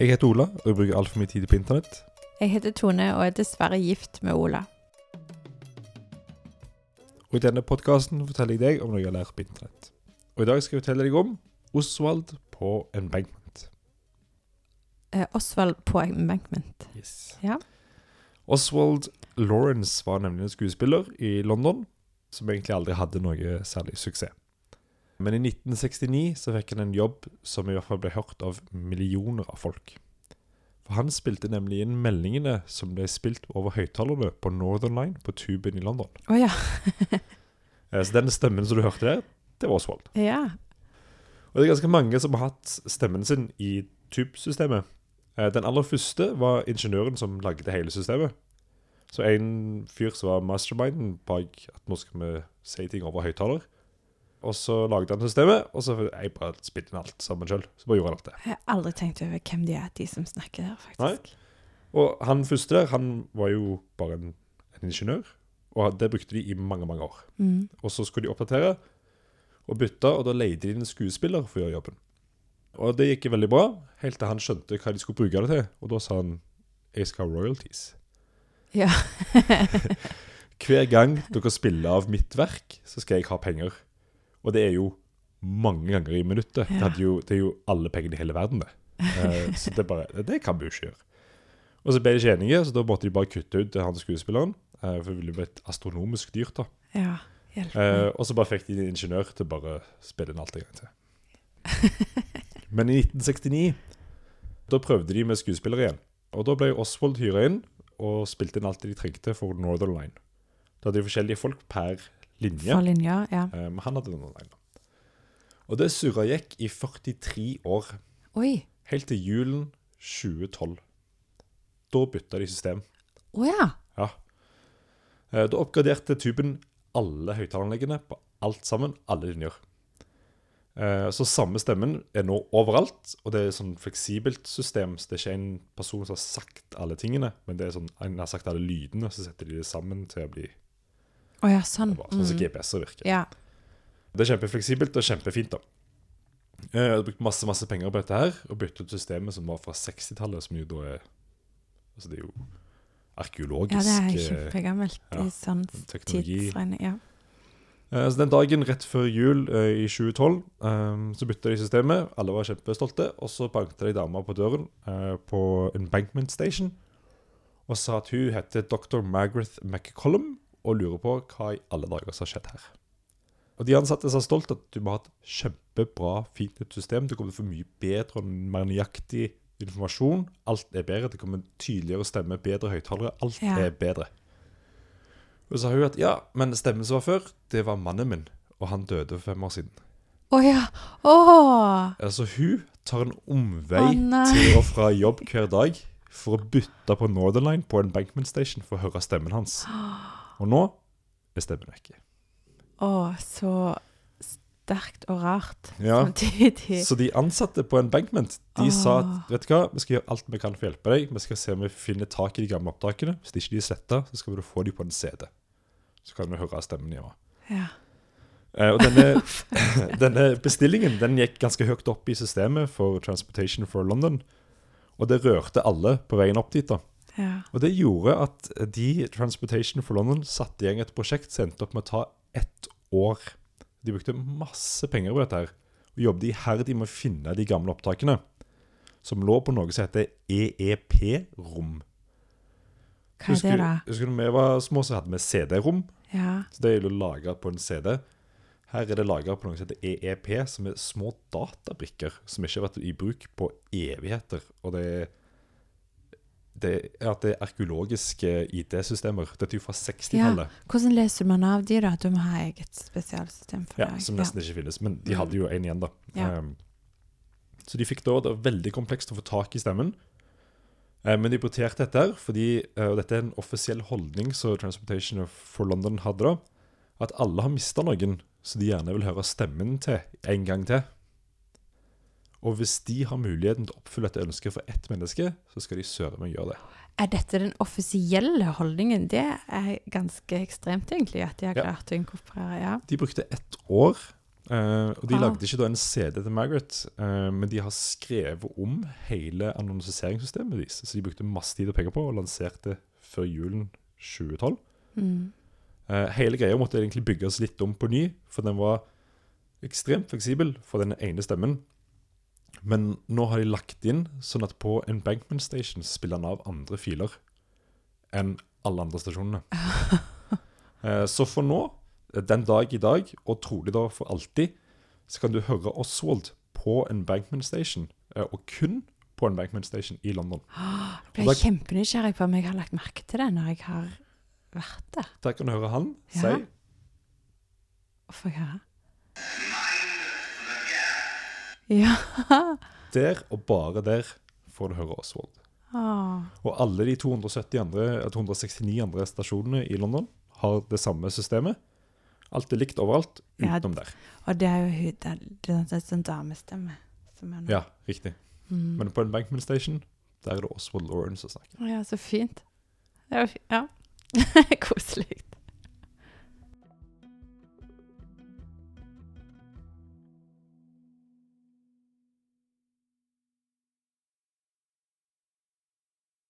Jeg heter Ola, og jeg bruker altfor mye tid på internett. Jeg heter Tone og er dessverre gift med Ola. Og i denne podkasten forteller jeg deg om noe jeg har lært på internett. Og i dag skal jeg fortelle deg om Oswald på embankment. Eh, Osvald på embankment. Yes. Ja. Oswald Lawrence var nemlig en skuespiller i London som egentlig aldri hadde noe særlig suksess. Men i 1969 så fikk han en jobb som i hvert fall ble hørt av millioner av folk. For han spilte nemlig inn meldingene som ble spilt over høyttalerne på Northern Line på tuben i London. Oh, ja. Eh, Så den stemmen som du hørte der, det var Oswald. ja. Og det er ganske mange som har hatt stemmen sin i tube-systemet. Eh, Den aller første var ingeniøren som lagde hele systemet. Så en fyr som var masterminden bak at nå skal vi si ting over høyttaler. Og så lagde han systemet, og så jeg bare spilte inn alt sammen sjøl. Så bare gjorde han alt det. Jeg har aldri tenkt over hvem de er, de som snakker der, faktisk. Nei. Og han første der, han var jo bare en, en ingeniør. Og det brukte de i mange, mange år. Mm. Og så skulle de oppdatere og bytte, og da leide de inn en skuespiller for å gjøre jobben. Og det gikk veldig bra, helt til han skjønte hva de skulle bruke det til. Og da sa han jeg skal ha royalties. Ja. Hver gang dere spiller av mitt verk, så skal jeg ha penger. Og det er jo mange ganger i minuttet. Ja. Det, jo, det er jo alle pengene i hele verden, det. Uh, så det, bare, det kan vi jo ikke gjøre. Og så ble de ikke enige, så da måtte de bare kutte ut han skuespilleren. Uh, for det ville blitt astronomisk dyrt, da. ja. Eh, og så bare fikk de en ingeniør til bare spille inn alt en gang til. Men i 1969 da prøvde de med skuespillere igjen. Og da ble Oswald hyra inn og spilte inn alt de trengte for Northern Line. Da hadde de forskjellige folk per linje. For linja, ja. eh, Men han hadde noen Line. Og det surra gikk i 43 år, Oi. helt til julen 2012. Da bytta de system. Å ja. Ja. Eh, Da oppgraderte tuben alle høyttaleranleggene på alt sammen, alle linjer. Eh, Så samme stemmen er nå overalt, og det er sånn fleksibelt system. Så det er ikke en person som har sagt alle tingene, men det er sånn, en har sagt alle lydene, så setter de det sammen til å bli Å ja, sånn. bra. Sånn som Mm. GPS-er virker. Ja. Det er kjempefleksibelt og kjempefint, da. Eh, Jeg har brukt masse masse penger på dette her, og byttet ut systemet som var fra 60-tallet, som jo da er Altså, det er jo arkeologisk ja, det er eh, kjempegammelt ja, i sånn teknologi. tidsregning. Ja. Eh, Så Den dagen rett før jul i 2012 eh, så bytta de systemet. Alle var kjempestolte. Og så banket de dama på døren på Embankment Station og sa at hun heter dr. Margaret McCollum og lurer på hva i alle dager som har skjedd her. Og De ansatte sa stolt at du må ha et kjempebra, fint nytt system. Du kommer til å få mye bedre og mer nøyaktig informasjon. Alt er bedre. Det kommer tydeligere stemme, bedre høyttalere. Alt Ja. er bedre. Og så sa hun at ja, men stemmen som var før, det var mannen min, og han døde for fem år siden. Å ja. Oh. Altså hun tar en omvei oh, til og fra jobb hver dag for å bytte på Northern Line på en Bankman Station for å høre stemmen hans. Og nå er stemmen vekke. Å, så sterkt og rart Ja. samtidig. Så de ansatte på en bankment de sa at vet du hva, vi skal gjøre alt vi kan for å hjelpe deg. Vi skal se om vi finner tak i de gamle opptakene. Hvis de ikke er sletta, så skal vi få dem på en CD. Så kan vi høre stemmen hjemme. Ja. Eh, og denne, denne bestillingen den gikk ganske høyt opp i systemet for Transportation for London. Og det rørte alle på veien opp dit. da. Ja. Og det gjorde at de Transportation for London satte i gang et prosjekt som endte opp med å ta ett år. De brukte masse penger på dette her, og jobbet iherdig med å finne de gamle opptakene. Som lå på noe som heter EEP-rom. Hva er det, da? Husker du da vi var små, så hadde vi CD-rom. Ja. Så det er jo laga på en CD. Her er det laga på noe som heter EEP, som er små databrikker som ikke har vært i bruk på evigheter. Og det er, det er at det er arkeologiske IT-systemer. Dette er jo fra 60-tallet. Hvordan leser man av de, da? Du må ha eget spesialsystem for Ja, det. som nesten ikke finnes. Men de hadde jo en igjen, da. Ja. Um, så de fikk da det var veldig komplekst å få tak i stemmen. Eh, men de importerte dette her, fordi, og dette er en offisiell holdning som Transportation for London hadde, da, at alle har mista noen så de gjerne vil høre stemmen til en gang til. Og hvis de har muligheten til å oppfylle dette ønsket for ett menneske, så skal de søren meg gjøre det. Er dette den offisielle holdningen? Det er ganske ekstremt, egentlig, at de har Ja. klart å inkorporere. Ja. De brukte ett år Eh, og de Ah. lagde ikke da en CD til Margaret, eh, men de har skrevet om hele annonsiseringssystemet deres. Så de brukte masse tid og penger på og lanserte før julen 2012. Mm. Eh, hele greia måtte egentlig bygges litt om på ny, for den var ekstremt fleksibel for den ene stemmen. Men nå har de lagt inn sånn at på en Bankman Station spiller han av andre filer enn alle andre stasjonene. Eh, så for nå, den dag i dag, og trolig da for alltid, så kan du høre Oswald på en Bankman Station, eh, og kun på en Bankman Station i London. Jeg ble kjempenysgjerrig på om jeg har lagt merke til det når jeg har vært der. Der kan du høre han Ja. si jeg høre? Ja. Der og bare der får du høre Oswald. Ah. Og alle de 270 andre, 269 andre stasjonene i London har det samme systemet. Alt er likt overalt, Ja, utenom der. Og det er jo det er en sånn damestemme. Som er. Ja, riktig. Mm. Men på en Bankman Station, der er det Oswald Lawrence som snakker. Ja, så fint. Det er jo fint. Ja. Koselig.